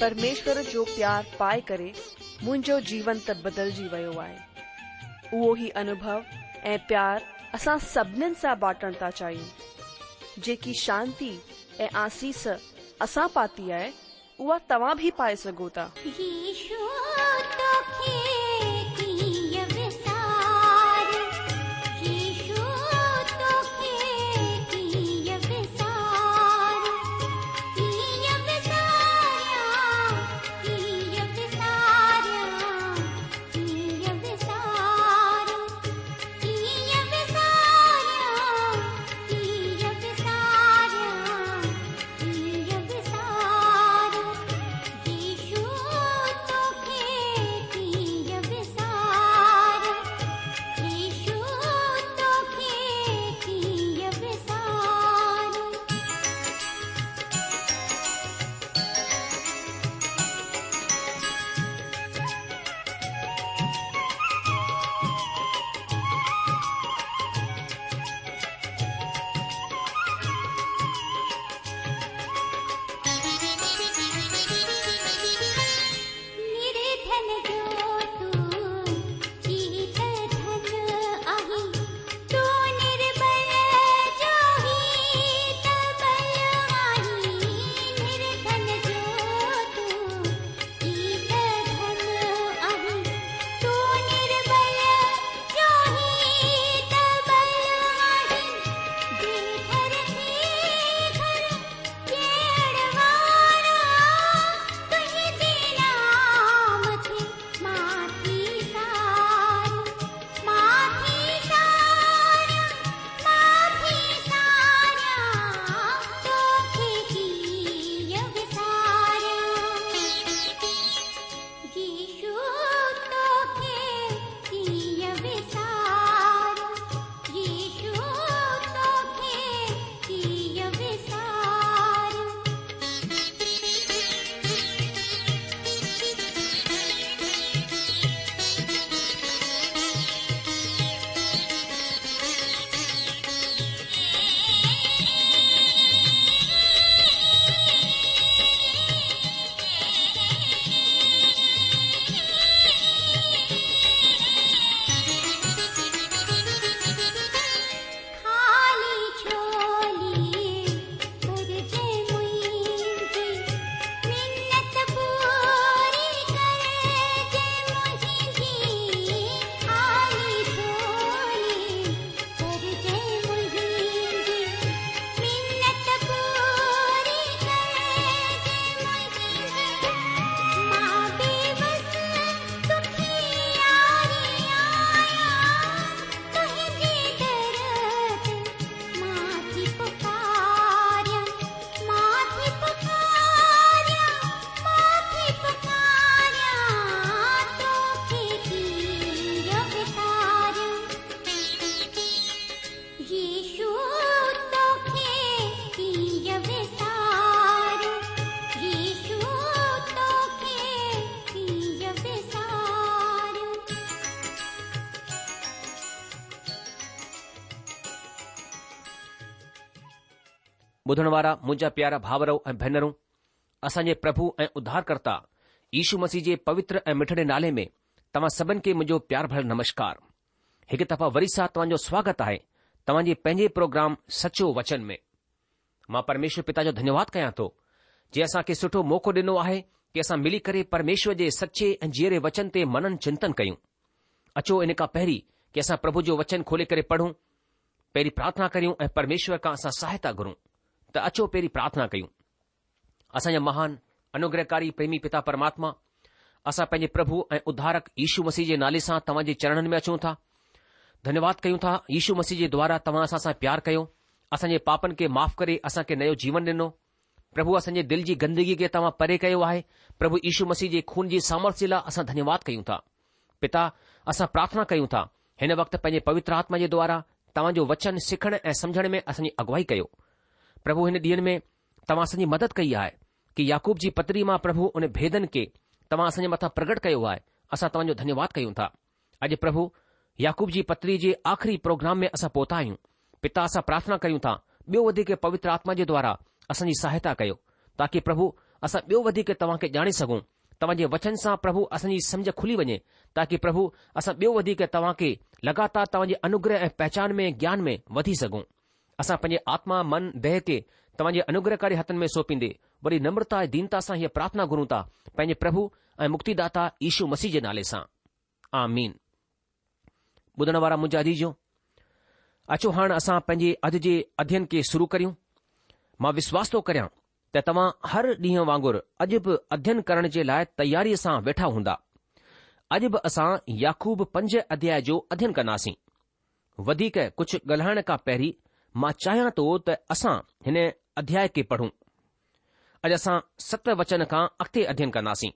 परमेश्वर जो प्यार पाए करे मुंहिंजो जीवन त बदल वो आहे अनुभव ए प्यार असां सा बाटन बाटण था चाहियूं जेकी आसीस अस पाती है वह तव्हां बि पाए ॿुधण वारा मुंहिंजा प्यारा भावरो ऐं भेनरूं असांजे प्रभु ऐं उद्धारकर्ता ईशू मसीह जे पवित्र ऐं मिठड़े नाले में तव्हां सभिनि खे मुंहिंजो प्यार भर नमस्कार हिकु दफ़ा वरी सां तव्हांजो स्वागतु आहे तव्हां जे पंहिंजे प्रोग्राम सचो वचन में मां परमेश्वर पिता जो धन्यवाद कयां थो जे असांखे सुठो मौको ॾिनो आहे की असां मिली करे परमेश्वर जे सचे ऐं जीअरे वचन ते मनन चिंतन कयूं अचो इन खां पहिरीं की असां प्रभु जो वचन खोले करे पढ़ूं पहिरीं प्रार्थना करियूं ऐं परमेश्वर खां असां सहायता घुरूं त अचो पहिरीं प्रार्थना कयूं असांजा महान अनुग्रहकारी प्रेमी पिता परमात्मा असां पंहिंजे प्रभु ऐं उद्धारक यू मसीह जे नाले सां तव्हांजे चरणनि में अचूं था धन्यवाद कयूं था यीशू मसीह जे द्वारा तव्हां असां सां प्यारु कयूं असांजे पापनि खे माफ़ करे असां नयो जीवन ॾिनो प्रभु असांजे दिलि जी गंदगी खे तव्हां परे कयो आहे प्रभु यीशू मसीह जे खून जी सामर्थ्य लाइ असां धन्यवाद कयूं था पिता असां प्रार्थना कयूं था हिन वक़्तु पंहिंजे पवित्र आत्मा जे द्वारां तव्हांजो वचन सिखण ऐं समुझण में असांजी अगुवाई कयो પ્રભુ એને ડીન મે તમાસની મદદ કઈ આય કે યાકુબજી પત્રી માં પ્રભુ ઉને ભેદન કે તમાસ મે મથા પ્રગટ કયો આય અસા તમજો ધન્યવાદ કઈ ઉં તા અજ પ્રભુ યાકુબજી પત્રીજી આખરી પ્રોગ્રામ મે અસા પોતાયુ પિતાસા પ્રાર્થના કઈ ઉં તા બેવધી કે પવિત્ર આત્મા જે દ્વારા અસની સહાયતા કયો તાકી પ્રભુ અસા બેવધી કે તવા કે જાણી સગો તમજે વચન સા પ્રભુ અસની સમજ ખુલી વજે તાકી પ્રભુ અસા બેવધી કે તવા કે લગાતા તવાજે અનુગ્રહ એ પહચાન મે જ્ઞાન મે વધી સગો असां पंहिंजे आत्मा मन देह खे तव्हांजे अनुग्रहकारी हथनि में सौंपींदे वरी नम्रता ऐं दीनता सां हीअ प्रार्थना घुरूं था पंहिंजे प्रभु ऐं मुक्तिदाता ईशू मसीह जे नाले सां ॿुधण वारा मुंहिंजा अचो हाणे असां पंहिंजे अॼु जे अध्यन खे शुरू करियूं मां विश्वास थो करियां त तव्हां हर ॾींहं वांगुरु अॼु बि अध्यन करण जे लाइ तयारीअ सां वेठा हूंदा अॼु बि असां याकूब पंज अध्याय जो अध्यन कंदासीं वधीक कुझु ॻाल्हाइण खां पहिरीं मां चाहियां थो त असां हिन अध्याय खे पढ़ूं अॼु असां सत वचन खां अॻिते अध्यन कंदासीं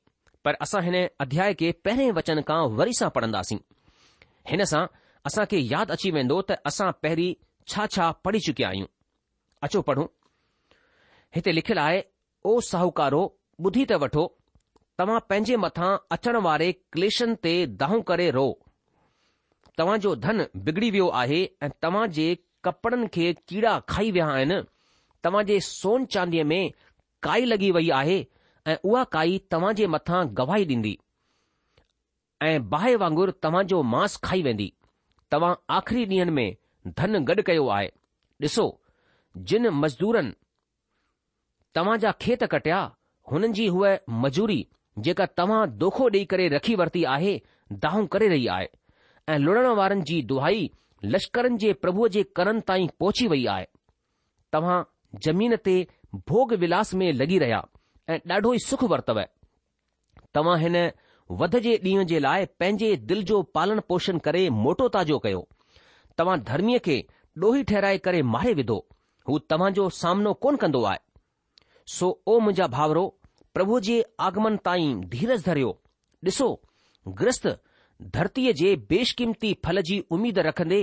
पर असां हिन अध्याय खे पहिरें वचन खां वरी सां पढ़ंदासीं हिन सां असां खे यादि अची वेंदो त असां पहिरीं छा छा पढ़ी चुकिया आहियूं अचो पढ़ूं हिते लिखियलु आहे ओ साहूकारो ॿुधी त वठो तव्हां पंहिंजे मथां अचण वारे क्लेशन ते दाहूं करे रहो तव्हांजो धन बिगड़ी वियो आहे ऐं तव्हां जे कपड़न खे कीड़ा खाई विया आहिनि तव्हां जे सोन चांदीअ में काई लॻी वई आहे ऐं उहा काई तव्हां जे मथां गवाही ॾींदी ऐं बाहि वांगुर जो मांस खाई वेंदी तव्हां आख़िरी ॾींहनि में धन गॾु कयो आहे ॾिसो जिन मज़दूरनि तव्हां जा खेत कटिया हुननि जी हूअ मजूरी जेका तव्हां दोखो ॾेई करे रखी वरिती आहे दाहूं करे रही आहे ऐं लुड़ण वारनि जी दुहाई लश्करनि जे प्रभुअ जे करनि ताईं पहुची वई आहे तव्हां ज़मीन ते भोग विलास में लॻी रहिया ऐं ॾाढो ई सुखु वरतव तव्हां हिन वध जे ॾींहं जे लाइ पंहिंजे दिलि जो पालन पोषण करे मोटो ताजो कयो तव्हां धर्मीअ खे ॾोही ठहिराए करे मारे विधो हू तव्हांजो सामनो कोन कंदो आहे सो ओ मुंहिंजा भाउरो प्रभु जे आगमन ताईं धीरज धरियो ॾिसो ग्रस्त धरतीअ जे बेशकीमती फल जी उमीद रखंदे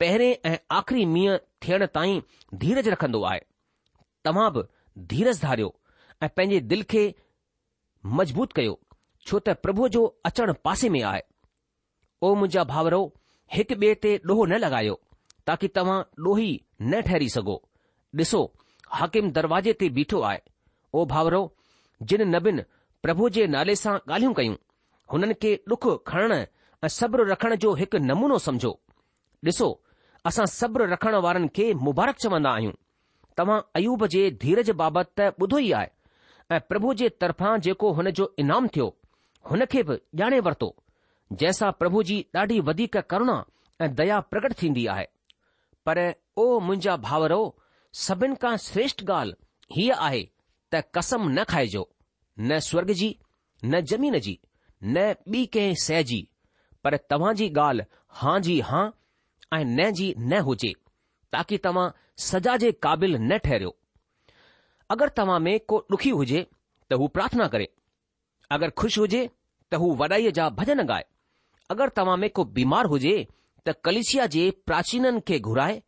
पहिरें ऐं आख़िरी मींहं थियण ताईं धीरज रखंदो आहे तव्हां बि धीरज धारियो ऐं पंहिंजे दिल खे मज़बूत कयो छो त प्रभु जो अचण पासे में आहे ओ मुंहिंजा भाउरो हिकु ॿिए ते ॾोहो न लॻायो ताकी तव्हां ॾोही न ठहरी सघो ॾिसो हाकिम दरवाज़े ते बीठो आहे ओ भाउरो जिन नबिन प्रभु जे नाले सां ॻाल्हियूं कयूं हुननि खे ॾुख खणणु ऐं सब्र रखण जो हिकु नमूनो समझो ॾिसो असां सब्र रखण वारनि खे मुबारक चवंदा आहियूं तव्हां अयूब जे धीरज बाबति त ॿुधो ई आहे ऐं प्रभु जे तरफ़ां जेको हुन जो इनाम थियो हुन खे बि ॼाणे वरितो जंहिंसां प्रभु जी ॾाढी वधीक करुणा ऐं दया प्रकट थींदी आहे पर ओ मुंहिंजा भाउरो सभिनि खां श्रेष्ठ ॻाल्हि हीअ आहे त कसम न खाइजो न स्वर्ग जी न ज़मीन जी न ॿी कंहिं शइ जी पर तव्हां जी ॻाल्हि हां जी हां ऐं न जी न हुजे ताकी तव्हां सजा जे क़ाबिल न ठहरियो अगरि तव्हां में को ॾुखी हुजे त हू प्रार्थना करे अगरि खु़शि हुजे त हू वॾाईअ जा भॼन ॻाए अगरि तव्हां में को बीमार हुजे त कलिशिया जे प्राचीननि खे घुराए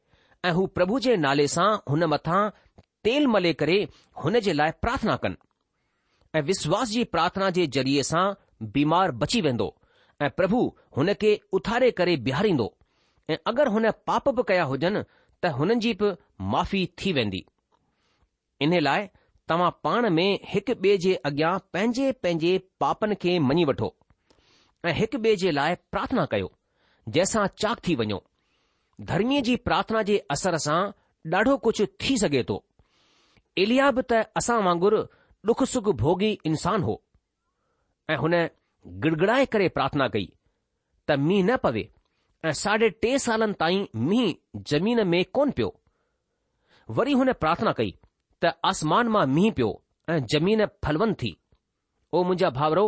ऐं हू प्रभु जे नाले सां हुन मथां तेल मले करे हुन जे लाइ प्रार्थना कनि ऐं विश्वास जी प्रार्थना जे ज़रिए सां बीमार बची वेंदो ऐं प्रभु हुन खे उथारे करे बीहारींदो ऐं अगरि हुन पाप बि कया हुजनि त हुननि जी बि माफ़ी थी वेंदी इन लाइ तव्हां पाण में हिक ॿिए जे अॻियां पंहिंजे पंहिंजे पापनि खे मञी वठो ऐं हिक ॿिए जे लाइ प्रार्थना कयो जंहिंसां चाक थी वञो धर्मीअ जी प्रार्थना जे असर सां ॾाढो कुझु थी सघे थो इलिया बि त असां वांगुरु डुख सुख भोगी इंसान हो ऐं हुन गिड़गड़ाए करे प्रार्थना कई त मींहुं न पवे ऐं साढे टे सालनि ताईं मींहुं जमीन में कोन पियो वरी हुन प्रार्थना कई त आसमान मां मींहुं पियो ऐं जमीन फलवन थी ओ मुंहिंजा भाउरो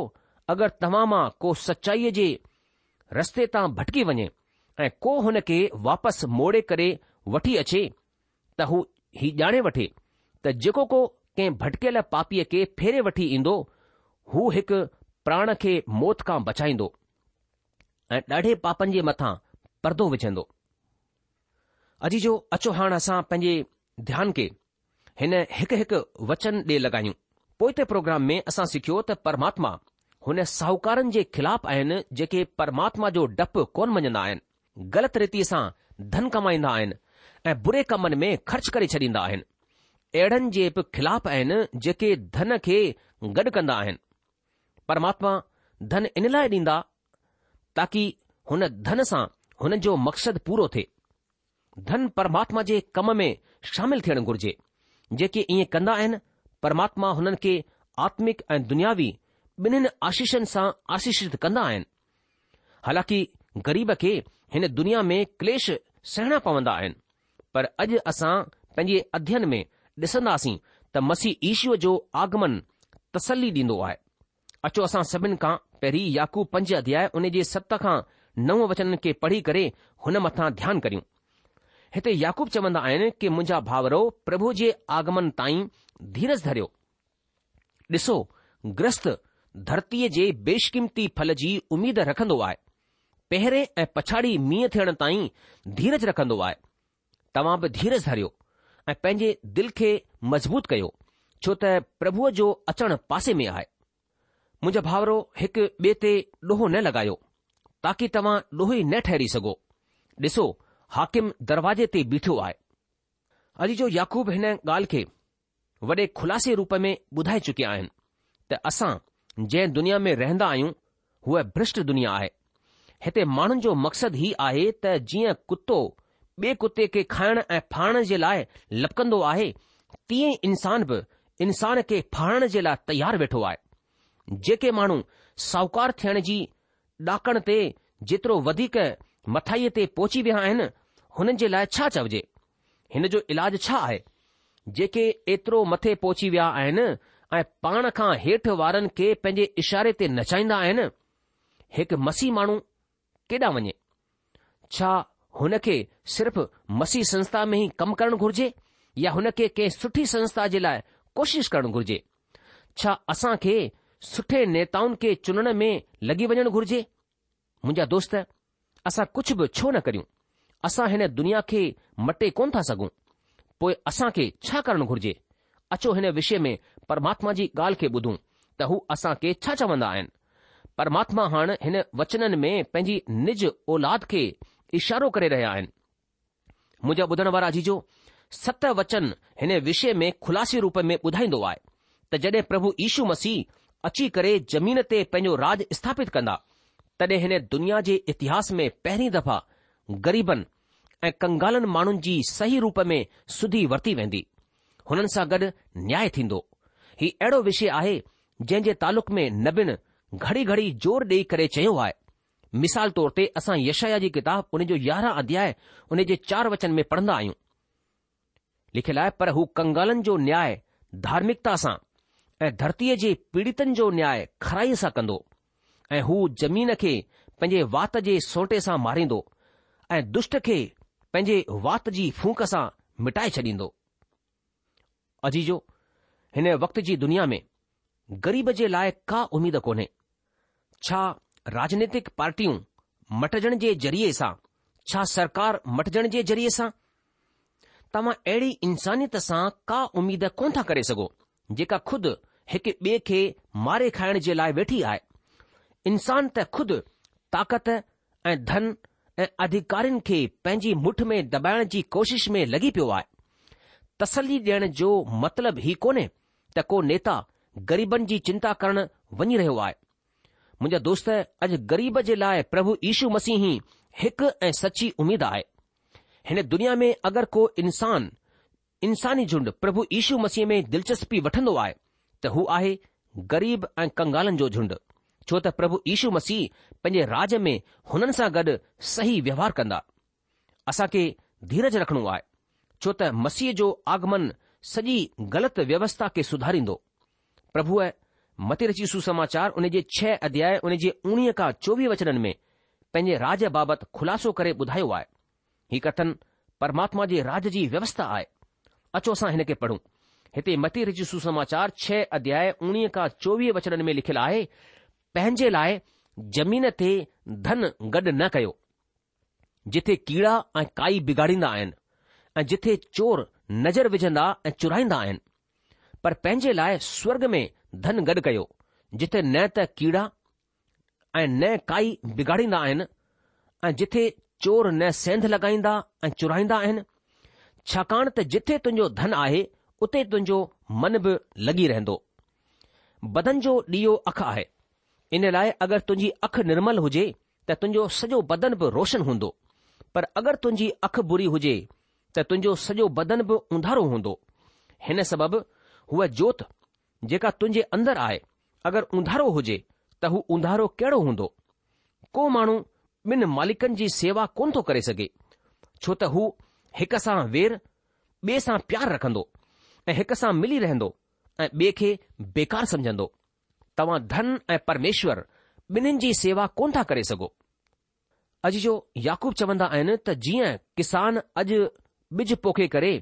अगरि तव्हां मां को सचाईअ जे रस्ते तां भटकी वञे ऐं को हुन खे वापसि मोड़े करे वठी अचे त हू ही ॼाणे वठे त जेको को कंहिं भटकियल पापीअ खे फेरे वठी ईंदो हू हिकु प्राण खे मौत खां बचाईंदो ऐं ॾाढे पापनि जे मथां परदो विझंदो अॼु जो अचो हाणे असां पंहिंजे ध्यान खे हिन हिकु हिकु वचन ॾे लॻायूं पोइ ते प्रोग्राम में असां सिखियो त परमात्मा हुन साहूकारनि जे ख़िलाफ़ आहिनि जेके परमात्मा जो डपु कोन मञंदा आहिनि ग़लति रीति सां धन कमाईंदा आहिनि ऐं बुरे कमनि में ख़र्च करे छॾींदा आहिनि अहिड़नि जे बि ख़िलाफ़ आहिनि जेके धन खे गॾु कंदा आहिनि परमात्मा धन इन लाइ ॾींदा ताक़ी हुन धन सां हुन जो मक़सदु पूरो थिए धन परमात्मा जे कम में शामिल थियणु घुर्जे जेके ईअं कंदा आहिनि परमात्मा हुननि खे आत्मिक ऐं दुनियावी ॿिन्हिनि आशीषनि सां आशीषित कंदा आहिनि हालांकि ग़रीब खे हिन दुनिया में क्लेश सहणा पवंदा आहिनि पर अॼु असां पंहिंजे अध्ययन में ॾिसंदासीं त मसीह ईशूअ जो आगमन तसली ॾींदो आहे अचो असां सभिनि खां पहिरीं याकूब पंज अध्याय उन जे सत खां नव वचन खे पढ़ी करे हुन मथां ध्यानु करियूं हिते याकूब चवंदा आहिनि कि मुंहिंजा भाउरो प्रभु जे आगमन ताईं धीरज धरियो ॾिसो ग्रस्त धरतीअ जे बेशकीमती फल जी उमीद रखंदो आहे पहिरें ऐं पछाड़ी मींहं थियण ताईं धीरज रखंदो आहे तव्हां बि धीरज धरियो ऐं पंहिंजे दिल खे मज़बूत कयो छो त प्रभुअ जो अचणु पासे में आहे मुंहिंजा भाउरो हिकु ॿिए ते ॾोहो न लॻायो ताकी तव्हां ॾोही न ठहरी सघो ॾिसो हाकिम दरवाजे ते बीठो आहे अॼु जो याक़ूब हिन ॻाल्हि खे वॾे खुलासे रूप में ॿुधाए चुकिया आहिनि त असां जंहिं दुनिया में रहंदा आहियूं हूअ भ्रष्ट दुनिया आहे हिते माण्हुनि जो मक़सदु हीउ आहे त जीअं कुतो ॿिए कुते खे खाइण ऐं फाड़ण जे लाइ लपकंदो आहे तीअं ई इंसान बि इंसान खे फाड़ण जे लाइ तयारु वेठो आहे जेके माण्हू साहूकार थियण जी ॾाकण ते जेतिरो वधीक मथाईअ ते पहुची विया आहिनि हुननि जे लाइ छा चइजे हिन जो इलाजु छा आहे जेके एतिरो मथे पहुची विया आहिनि ऐं पाण खां हेठि वारनि खे पंहिंजे इशारे ते नचाईंदा आहिनि हिकु मसीह माण्हू केॾा वञे छा हुन खे सिर्फ़ मसीह संस्था में ई कमु करणु घुर्जे या हुन खे कंहिं सुठी संस्था जे लाइ कोशिश करणु घुर्जे छा असां खे सुठे नेताउनि खे चुनण में लॻी वञणु घुर्जे मुंहिंजा दोस्त असां कुझ बि छो न करियूं, असां हिन दुनिया खे मटे कोन था सघूं पोइ असां खे छा करणु घुर्जे अचो हिन विषय में परमात्मा जी ॻाल्हि खे ॿुधूं त हू असां खे छा चवन्दा आहिनि परमात्मा हाणे हिन वचननि में पंहिंजी निज औलाद खे इशारो करे रहिया आहिनि मुंहिंजा ॿुधण वारा जी सत वचन हिन विषय में खुलासे रूप में ॿुधाईंदो आहे त जॾहिं प्रभु ईशू मसीह अची करे जमीन ते पंहिंजो राज स्थापित कंदा तॾहिं हिन दुनिया जे इतिहास में पहिरीं दफ़ा ग़रीबनि ऐं कंगालनि माण्हुनि जी सही रूप में सुधी वरती वेंदी हुननि सां गॾु न्याय थीन्दो हीउ अहिड़ो विषय आहे जंहिं जे तालुक़ में नबीन घड़ी घड़ी ज़ोर ॾेई करे चयो आहे मिसाल तौर ते असां यशया जी किताब उन जो यारहां अध्याय हुन जे चार वचन में पढ़न्दा आहियूं लिखियलु आहे पर हू कंगालन जो न्याय धार्मिकता सां ऐं धरतीअ जे पीड़ितनि जो न्याय खराईअ सां कंदो ऐं हू ज़मीन खे पंहिंजे वात जे सोटे सां मारींदो ऐं दुष्ट खे पंहिंजे वात जी फूक सां मिटाए छॾींदो अजीजो हिन वक़्त जी दुनिया में ग़रीब जे लाइ का उमीद कोन्हे छा राजनैतिक पार्टियूं मटजण जे ज़रिये सां छा सरकार मटजण जे ज़रिये सां तव्हां अहिड़ी इंसानियत सां का उमीद कोन था करे सघो जेका खुद हिकु ॿिए खे मारे खाइण जे लाइ वेठी आहे इंसान त खुद ताक़त ऐं धन ऐं अधिकारिनि खे पंहिंजी मुठ में दबाइण जी कोशिश में लॻी पियो आहे तसली ॾियण जो मतिलबु ई कोन्हे त को नेता ग़रीबनि जी चिंता करणु वञी रहियो आहे मुंहिंजा दोस्त अॼु ग़रीब जे लाइ प्रभु ईशू मसीह ई हिकु ऐं सची उमेदु आहे हिन दुनिया में अगरि को इंसानी झुंड प्रभु इशू मसीह में दिलचस्पी वठंदो आहे त हू आहे ग़रीब ऐं कंगालनि जो झुंड छो त प्रभु इशू मसीह पंहिंजे राज में हुननि सां गॾु सही व्यवहार कंदा असांखे धीरज रखिणो आहे छो त मसीह जो आगमन सॼी ग़लति व्यवस्था खे सुधारींदो प्रभुअ मते रची सुसमाचार उन जे छह अध्याय उन जे उणिवीह खां चोवीह वचननि में पंहिंजे राज बाबति खु़लासो करे ॿुधायो आहे हीउ कथन परमात्मा जे राज जी व्यवस्था आहे अचो असां हिन खे पढ़ूं हिते मती रिजिशु सुसमाचार छह अध्याय उणिवीह खां चोवीह वचननि में लिखियलु आहे पंहिंजे लाइ ज़मीन ते धन गॾु न कयो जिथे कीड़ा ऐं काई बिगाड़ींदा आहिनि ऐं जिथे चोर नज़र विझंदा ऐं चुराईंदा आहिनि पर पंहिंजे लाइ स्वर्ग में धन गॾु कयो जिथे न त कीड़ा ऐं न काई बिगाड़ींदा आहिनि ऐं जिथे चोर न सेंध लॻाईंदा ऐं चुराईंदा आहिनि छाकाणि त जिथे तुंहिंजो धन आहे उते तुंहिंजो मन बि लॻी रहंदो बदन जो ॾीओ अखि आहे इन लाइ अगरि तुंहिंजी अखि निर्मल हुजे त तुंहिंजो सॼो बदन बि रोशन हूंदो पर अगरि तुंहिंजी अखि बुरी हुजे त तुंहिंजो सॼो बदन बि उंधारो हूंदो हिन सबबि हूअ जोत जेका तुंहिंजे अंदरि आहे अगरि उंधारो हुजे त हू उंधारो कहिड़ो हूंदो को माण्हू ॿिन मालिकनि जी सेवा कोन थो करे सघे छो त हू हिक सां वेर ॿिए सां प्यार रखंदो ऐं हिक सां मिली रहंदो ऐं ॿिए खे बेकार समुझंदो तव्हां धन ऐं परमेश्वर ॿिन्हिनि जी सेवा कोन था करे सघो अॼु जो याक़ूब चवंदा आहिनि त जीअं किसान अॼु ॿिज पोखे करे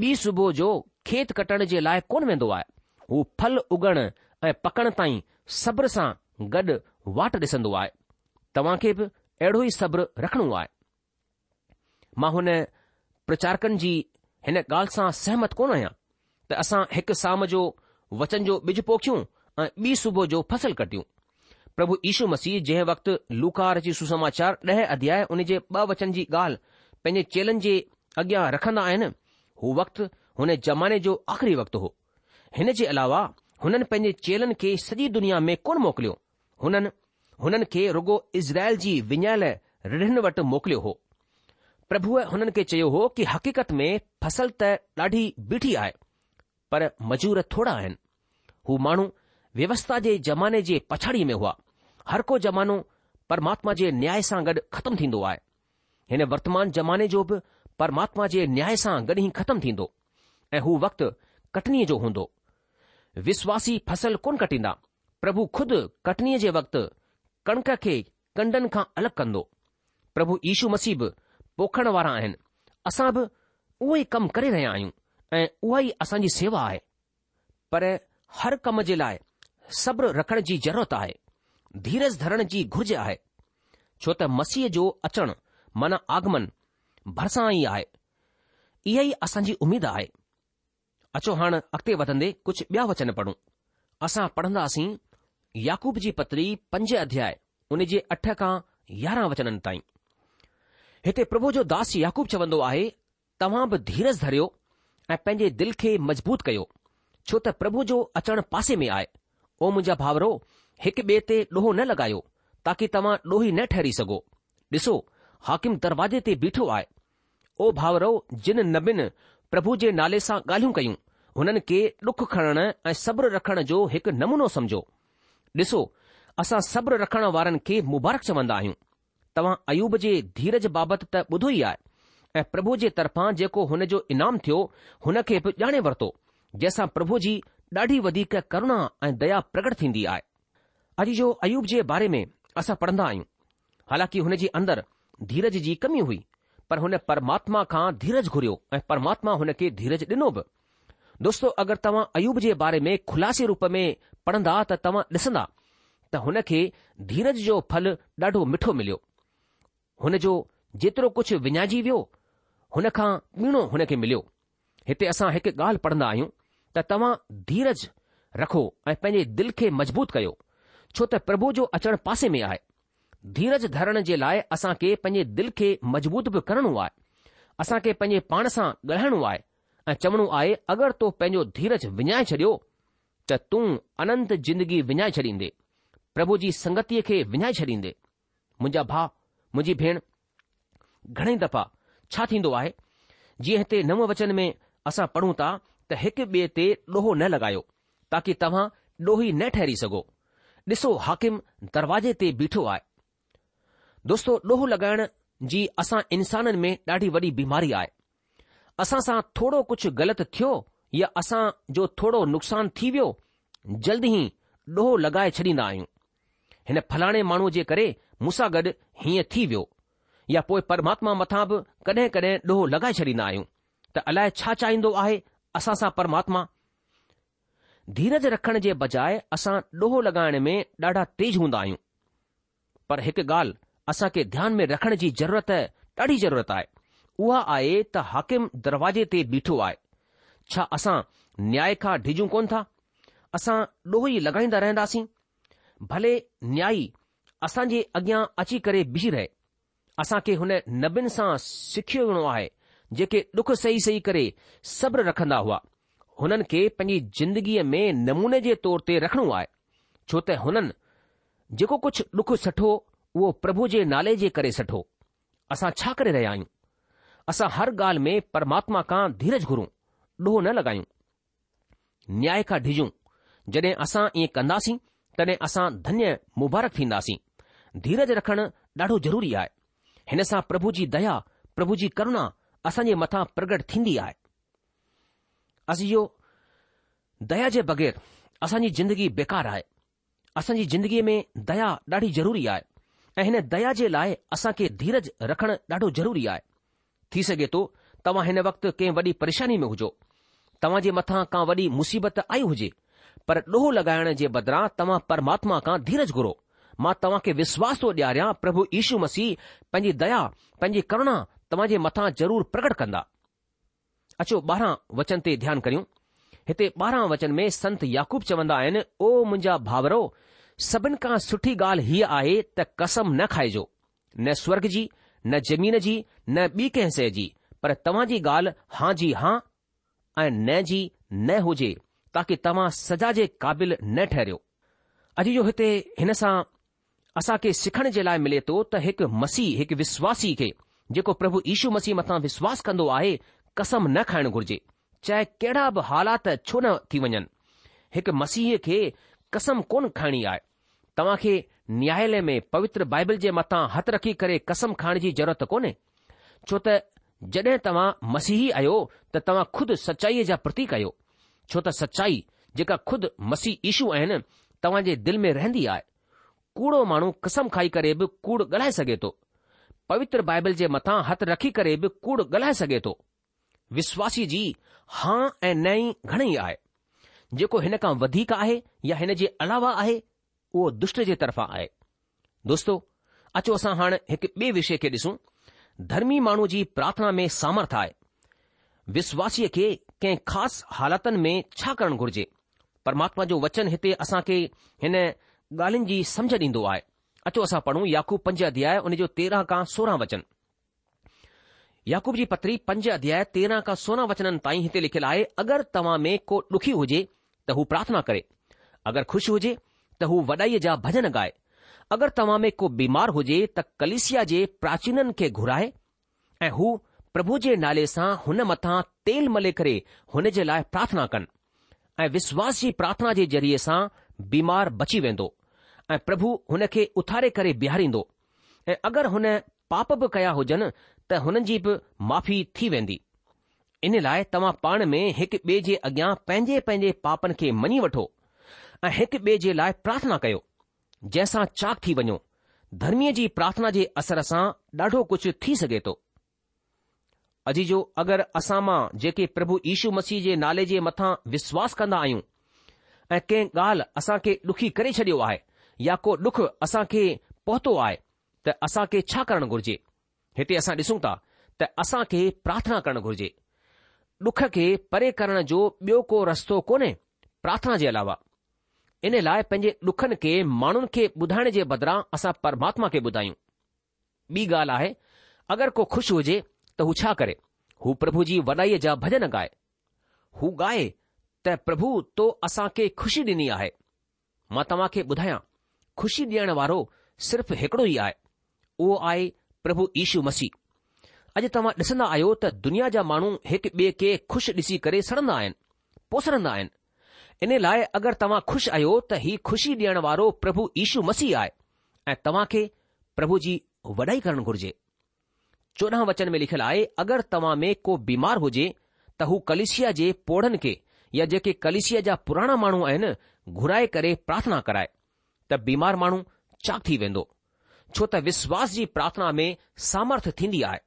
ॿी सुबुह जो खेत कटण जे लाइ कोन वेंदो आहे हू फल उगण ऐं पकण ताईं सब्र सां गॾु वाट ॾिसंदो आहे तव्हां खे बि अहिड़ो ई सब्र रखणो आहे मां हुन प्रचारकनि जी हिन ॻाल्हि सां सहमत कोन आहियां त असां हिकु साम जो वचन जो ॿिज पोखियूं ऐं ॿी सुबुह जो फसल कटियूं प्रभु यीशू मसीह जंहिं वक़्तु लूकार जी सुसमाचार ॾह अध्याय उन जे ॿ वचन जी ॻाल्हि पंहिंजे चेलन जे अॻियां रखंदा आहिनि हू वक्तु हुन ज़माने जो आख़िरी वक़्तु हो हिन जे अलावा हुननि पंहिंजे चेलन खे सॼी दुनिया में कोन मोकिलियो हुननि हुननि खे रुगो इज़राइल जी विञायल रिढ़नि वटि मोकिलियो हो પ્રભુએ હુનન કે ચયો હો કે હકીકત મેં ફસલ ત ડાઢી બીઠી આય પર મજૂર થોડા હૈન હુ માણુ વ્યવસ્થા જે જમાને જે પછડી મેં હુઆ હર કો જમાનો પરમાત્મા જે ન્યાય સાંગડ ખતમ થિંદો આય એને વર્તમાન જમાને જોબ પરમાત્મા જે ન્યાય સાંગડ હી ખતમ થિંદો એ હુ વક્ત કટની જો હોંદો વિશ્વાસી ફસલ કોન કટિના પ્રભુ ખુદ કટની જે વક્ત કણક કે કંડન કા અલગ કંદો પ્રભુ ઈશુ મસીબ पोखण वारा आहिनि असां बि ई कमु करे रहिया आहियूं ऐं उहा ई असांजी सेवा आहे पर हर कम जे लाइ सब्र रखण जी ज़रूरत आहे धीरज धरण जी घुर्ज आहे छो त मसीह जो अचणु मन आगमन भरिसां ई आहे इहा ई असांजी उमेद आहे अचो हाणे अॻिते वधंदे कुझु ॿिया वचन पढ़ूं असां पढ़ंदासीं याकूब जी पत्री पंज अध्याय उन जे अठ खां यारहं वचननि ताईं हिते प्रभु जो दास याकूब चवंदो आहे तव्हां बि धीरज धरियो ऐं पंहिंजे दिल खे मजबूत कयो छो त प्रभु जो अचणु पासे में आहे ओ मुंहिंजा भाउरो हिक ॿिए ते ॾोहो न लॻायो ताकी तव्हां ॾोही न ठहरी सघो ॾिसो हाकिम दरवाज़े ते बीठो आहे ओ भाउरो जिन नबिन प्रभु जे नाले सां ॻाल्हियूं कयूं हुननि खे डुख खणण ऐं सब्र रखण जो हिकु नमूनो समझो ॾिसो असां सब्र रखण वारनि खे मुबारक चवंदा आहियूं तव्हां अयूब जे धीरज बाबति त ॿुधो ई आहे ऐं प्रभु जे तरफां जेको हुन जो ईनाम थियो हुन खे बि ॼाणे वरितो जंहिंसां प्रभु जी ॾाढी वधीक करुणा ऐं दया प्रकट थींदी आहे अॼु जो अयूब जे बारे असां पढ़ंदा आहियूं हालाकि हुन जे अंदर धीरज जी कमी हुई पर हुन परमात्मा खां धीरज घुरियो ऐं परमात्मा हुन खे धीरज डि॒नो बि दोस्तो अगरि तव्हां अयूब जे बारे में खुलासे रूप में पढ़ंदा त तव्हां ॾिसंदा त हुन खे धीरज जो ॾाढो मिठो मिलियो हुन जो जेतिरो कुझु विञाइजी वियो हुन खां ॿीणो हुन खे मिलियो हिते असां हिकु ॻाल्हि पढ़ंदा आहियूं त तव्हां धीरज रखो ऐं पंहिंजे दिलि खे मज़बूत कयो छो त प्रभु जो अचणु पासे में आहे धीरज धरण जे लाइ असां खे पंहिंजे दिल खे मज़बूत बि करणो आहे असां खे पंहिंजे पाण सां ॻाल्हाइणो आहे ऐं चवणो आहे अगरि तो पंहिंजो धीरज विञाए छॾियो त तूं अनंत जिंदगी विञाए छॾींदे प्रभु जी संगतीअ खे विञाए छॾींदे मुंहिंजा भाउ मुंहिंजी भेण घणेई दफ़ा छा थींदो आहे जीअं हिते नव वचन में असां पढ़ूं था त हिकु ॿिए ते ॾोहो न लॻायो ताकी तव्हां ॾोही न ठहरी सघो ॾिसो हाकिम दरवाजे ते बीठो आहे दोस्तो ॾोहो लॻाइण जी असां इंसाननि में ॾाढी वॾी बीमारी आहे असां सां थोरो कुझु ग़लति थियो या असां जो थोरो नुक़सान थी वियो जल्द ई ॾोहो लॻाए छॾींदा आहियूं हिन फलाणे माण्हू जे करे मूंसां गॾु हीअं थी वियो या पोइ परमात्मा मथां बि कॾहिं कॾहिं ॾोहो लॻाए छॾींदा आहियूं त अलाए छा चाहींदो आहे असां सां परमात्मा धीरज रखण जे बजाए असां ॾोहो लॻाइण में ॾाढा तेज हूंदा आहियूं पर हिकु ॻाल्हि असांखे ध्यान में रखण जी ज़रूरत ॾाढी ज़रूरत आहे उहा आहे त हाकिम दरवाजे ते बीठो आहे छा असां न्याय खां डिजूं कोन था असां ॾोहो लॻाईंदा रहंदासीं भले न्याई असां जे अॻियां अची करे बिज़ी रहे असां खे हुन नबिन सां सिखियो वणो आहे जेके डुख सही सही करे सब्र रखंदा हुआ हुननि खे पंहिंजी ज़िंदगीअ में नमूने जे तौर ते रखणो आहे छो त हुननि जेको कुझु डुख सठो उहो प्रभु जे नाले जे करे सठो असां छा करे रहिया आहियूं असां हर ॻाल्हि में परमात्मा खां धीरज घुरूं ॾोहो न लॻायूं न्याय खां डिझूं जॾहिं असां ईअं कंदासीं तॾहिं असां धन्य मुबारक थींदासीं धीरज रखणु ॾाढो ज़रूरी आहे हिन सां प्रभु जी दया प्रभु जी करुणा असांजे मथां प्रगट थींदी आहे असीं जो दया जे बग़ैर असांजी ज़िंदगी बेकार आहे असांजी जिंदगीअ में दया ॾाढी ज़रूरी आहे ऐं हिन दया जे लाइ असांखे धीरज रखणु ॾाढो ज़रूरी आहे थी सघे थो तव्हां हिन वक़्तु कंहिं वॾी परेशानी में हुजो तव्हां जे मथां का वॾी मुसीबत आई हुजे पर ॾोहो लॻाइण जे बदिरां तव्हां परमात्मा खां धीरज घुरो मां तव्हां खे विश्वास थो ॾियारियां प्रभु यीशू मसीह पंहिंजी दया पंहिंजी करुणा तव्हां जे मथां ज़रूरु प्रकट कंदा अचो ॿारहं वचन ते ध्यानु करियूं हिते ॿारहं वचन में संत याकूब चवंदा आहिनि ओ मुंहिंजा भाउरो सभिनि खां सुठी ॻाल्हि हीअ आहे त कसम न खाइजो न स्वर्ग जी न ज़मीन जी न ॿी कंहिं शइ जी पर तव्हां जी ॻाल्हि हां जी हा ऐं न जी न हुजे ताकी तव्हां सजा जे क़ाबिल न ठहिरियो अॼु जो हिते हिन सां असां खे सिखण जे लाइ मिले थो त हिकु मसीह हिकु विश्वासी खे जेको प्रभु यीशू मसीह मथां विश्वास कंदो आहे कसम न खाइण घुर्जे चाहे कहिड़ा बि हालात छो न थी वञनि हिकु मसीह खे कसम कोन खाइणी आहे तव्हां खे न्यायालय में पवित्र बाइबल जे मथां हथ रखी करे कसम खाइण जी ज़रूरत कोन्हे छो त जॾहिं तव्हां मसीही आहियो त तव्हां खुद सचाईअ जा प्रतीक आहियो छो त सचाई जेका खुद मसीह ईशू आहिनि तव्हां जे दिलि में रहंदी आहे कूड़ो माण्हू कसम खाई करे बि कूड़ ॻाल्हाए सघे थो पवित्र बाइबल जे मथां हथु रखी करे बि कूड़ ॻाल्हाए सघे थो विश्वासी जी हा ऐं नई घणेई आहे जेको हिन खां वधीक आहे या हिन जे अलावा आहे उहो दुष्ट जे तरफ़ां आहे दोस्तो अचो असां हाणे हिकु ॿिए विषय खे ॾिसूं धर्मी माण्हू जी प्रार्थना में सामर्थ आहे विश्वासीअ खे कंहिं ख़ासि हालातनि में छा करणु घुर्जे परमात्मा जो वचन हिते असां खे हिन ॻाल्हियुनि जी समझ ॾींदो आहे अचो असां पढ़ूं याकूब पंज अध्याय उन जो तेरहं खां सोरहं वचन याकूब जी पत्री पंज अध्याय तेरहं खां सोरहं वचननि ताईं हिते लिखियलु आहे अगरि तव्हां में को ॾुखी हुजे त हू प्रार्थना करे अगरि खु़शि हुजे त हू वॾाईअ जा भॼन ॻाए अगरि तव्हां में को बीमार हुजे त कलिसिया जे प्राचीननि खे घुराए ऐं हू प्रभु जे नाले सां हुन मथां तेल मले करे हुन जे लाइ प्रार्थना कनि ऐं विश्वास जी प्रार्थना जे ज़रिए सां बीमार बची वेंदो ऐं प्रभु हुन खे उथारे करे बीहारींदो ऐं अगरि हुन पाप बि कया हुजनि त हुननि जी बि माफ़ी थी वेंदी इन लाइ तव्हां पाण में हिकु ॿिए जे अॻियां पंहिंजे पंहिंजे पापनि खे मञी वठो ऐं हिकु ॿिए जे लाइ प्रार्थना कयो जंहिंसां चाक थी वञो धर्मीअ जी प्रार्थना जे असर सां ॾाढो कुझु थी सघे थो अजी जो अगरि असां मां जेके प्रभु यीशू मसीह जे नाले जे मथां विश्वास कंदा आहियूं ऐं कंहिं ॻाल्हि असां खे ॾुखी करे छॾियो आहे या को डुख असांखे पहुतो आहे त असांखे छा करणु घुर्जे हिते असां ॾिसूं था त असांखे प्रार्थना करणु घुर्जे डुख खे परे करण जो ॿियो को रस्तो कोन्हे प्रार्थना जे अलावा इन लाइ पंहिंजे ॾुखनि खे माण्हुनि खे ॿुधाइण जे बदिरां असां परमात्मा खे ॿुधायूं ॿी ॻाल्हि आहे अगरि को ख़ुशि हुजे त हू छा करे हू प्रभु जी वॾाईअ जा भॼन ॻाए हू ॻाए त प्रभु तो असांखे ख़ुशी ॾिनी आहे मां तव्हांखे ॿुधायां ख़ुशी ॾियण वारो सिर्फ़ु हिकड़ो ई आहे उहो आहे प्रभु यीशू मसीह अॼु तव्हां ॾिसंदा आहियो त दुनिया जा माण्हू हिकु ॿिए खे खु़शि ॾिसी करे सड़ंदा आहिनि पोसरंदा आहिनि इन लाइ अगरि तव्हां खु़शि आहियो त ही खु़शी ॾियण वारो प्रभु यीशू मसीह आहे ऐं तव्हां खे प्रभु जी वॾाई करणु घुर्जे चोॾहं वचन में लिखियलु आहे अगरि तव्हां में को बीमार हुजे त हू कलेशिया जे पोड़नि खे या जेके कलेशिया जा पुराणा माण्हू आहिनि घुराए करे प्रार्थना कराए त बीमार माण्हू छा थी वेंदो छो त विश्वास जी प्रार्थना में सामर्थ्य थींदी आहे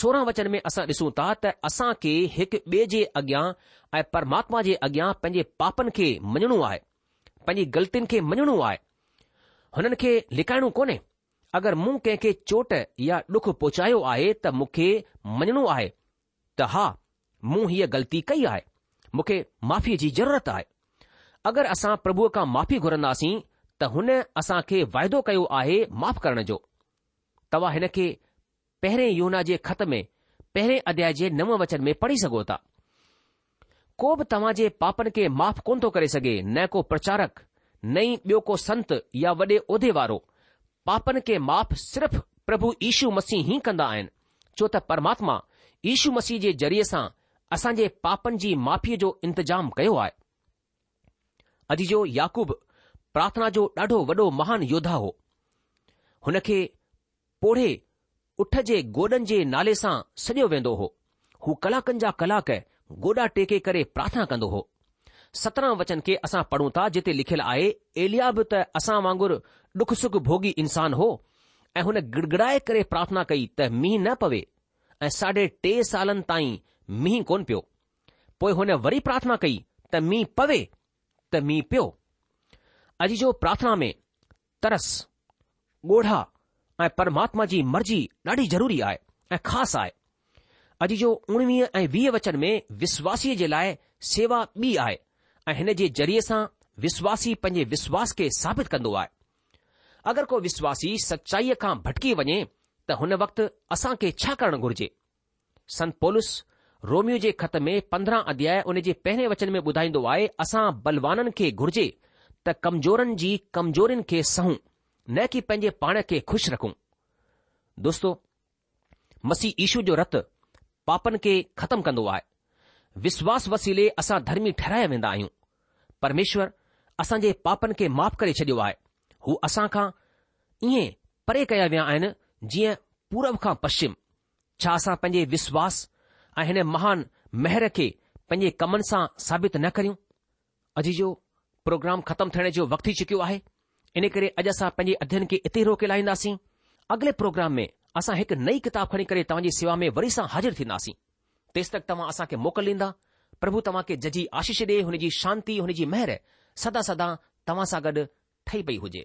सोरहं वचन में असां ॾिसूं था त असां खे हिकु ॿिए जे अॻियां ऐं परमात्मा जे अॻियां पंहिंजे पापनि खे मञणो आहे पंहिंजी ग़लतियुनि खे मञणो आहे हुननि खे लिकाइणो कोन्हे अगरि मूं कंहिंखे चोट या डुख पहुचायो आहे त मूंखे मञणो आहे त हा मूं हीअ ग़लती कई आहे मूंखे माफ़ीअ जी ज़रूरत आहे अगरि असां प्रभुअ खां माफ़ी घुरंदासीं हुन असां खे वाइदो कयो आहे माफ़ करण जो तव्हां हिन खे पहिरें योना जे ख़त में पहिरें अध्याय जे नव वचन में पढ़ी सघो था को बि तव्हां जे पापनि खे माफ़ कोन थो करे सघे न को प्रचारक न संत या वॾे उहिदे वारो पापनि खे माफ़ सिर्फ़ प्रभु ईशू मसीह ई कंदा आहिनि छो त परमात्मा ईशू मसीह जे ज़रिये सां असांजे पापनि जी माफ़ीअ जो इंतिजाम कयो आहे अॼु जो याकूब प्रार्थना जो ॾाढो वॾो महान योद्धा हो हुन खे पोढ़े उठ जे गोॾनि जे नाले सां सॼियो वेंदो हो हू कलाकनि जा कलाक गोॾा टेके करे प्रार्थना कंदो हो सत्रहं वचन खे असां पढ़ूं था जिते लिखियलु आहे एलिया बि त असां वांगुरु डुख सुख भोगी इंसान हो ऐं हुन गिड़गिड़ाए करे प्रार्थना कई त मींहुं न पवे ऐं साढे टे सालनि ताईं मींहुं कोन पियो पोइ हुन वरी प्रार्थना कई त मींहुं पवे त मींहुं पियो अॼु जो प्रार्थना में तरस ॻोढ़ा ऐं परमात्मा जी मर्जी ॾाढी ज़रूरी आहे ऐं ख़ासि आहे अॼु जो उणिवीह ऐं वीह वचन में विश्वासीअ जे लाइ सेवा ॿी आहे ऐं हिन जे ज़रिए सां विश्वासी पंहिंजे विश्वास खे साबित कंदो आहे अगरि को विश्वासी सचाईअ खां भटकी वञे त हुन वक़्ति असांखे छा करणु घुर्जे संत पोलुस रोमियो जे ख़त में पंद्रहं अध्याय उन जे पहिरें वचन में ॿुधाईंदो आहे असां बलवाननि खे घुर्जे त कमज़ोरनि जी कमज़ोरियुनि खे सहूं न की पंहिंजे पाण खे खु़शि रखूं दोस्तो मसीह ईशू जो रतु पापनि खे ख़तमु कंदो आहे विश्वास वसीले असां धर्मी ठहिराया वेंदा आहियूं परमेश्वर असांजे पापनि खे माफ़ करे छॾियो आहे हू असां खां ईअं परे कया विया आहिनि जीअं पूरब खां पश्चिम छा असां पंहिंजे विश्वास ऐं हिन महान महर खे पंहिंजे कमनि सां साबित न करियूं अजी जो प्रोग्राम ख़तमु थियण जो वक़्तु थी चुकियो आहे इन करे अॼु असां पंहिंजे अध्यन खे इते रोके लाहींदासीं अॻिले प्रोग्राम में असां हिकु नई किताबु खणी करे तव्हांजी सेवा में वरी सां हाज़िर थींदासीं तेसि तक तव्हां असांखे मोकिल ॾींदा प्रभु तव्हांखे जजी आशीष ॾिए हुनजी शांती हुनजी महर सदा सदा तव्हां सां गॾु ठही पई हुजे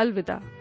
अलविदा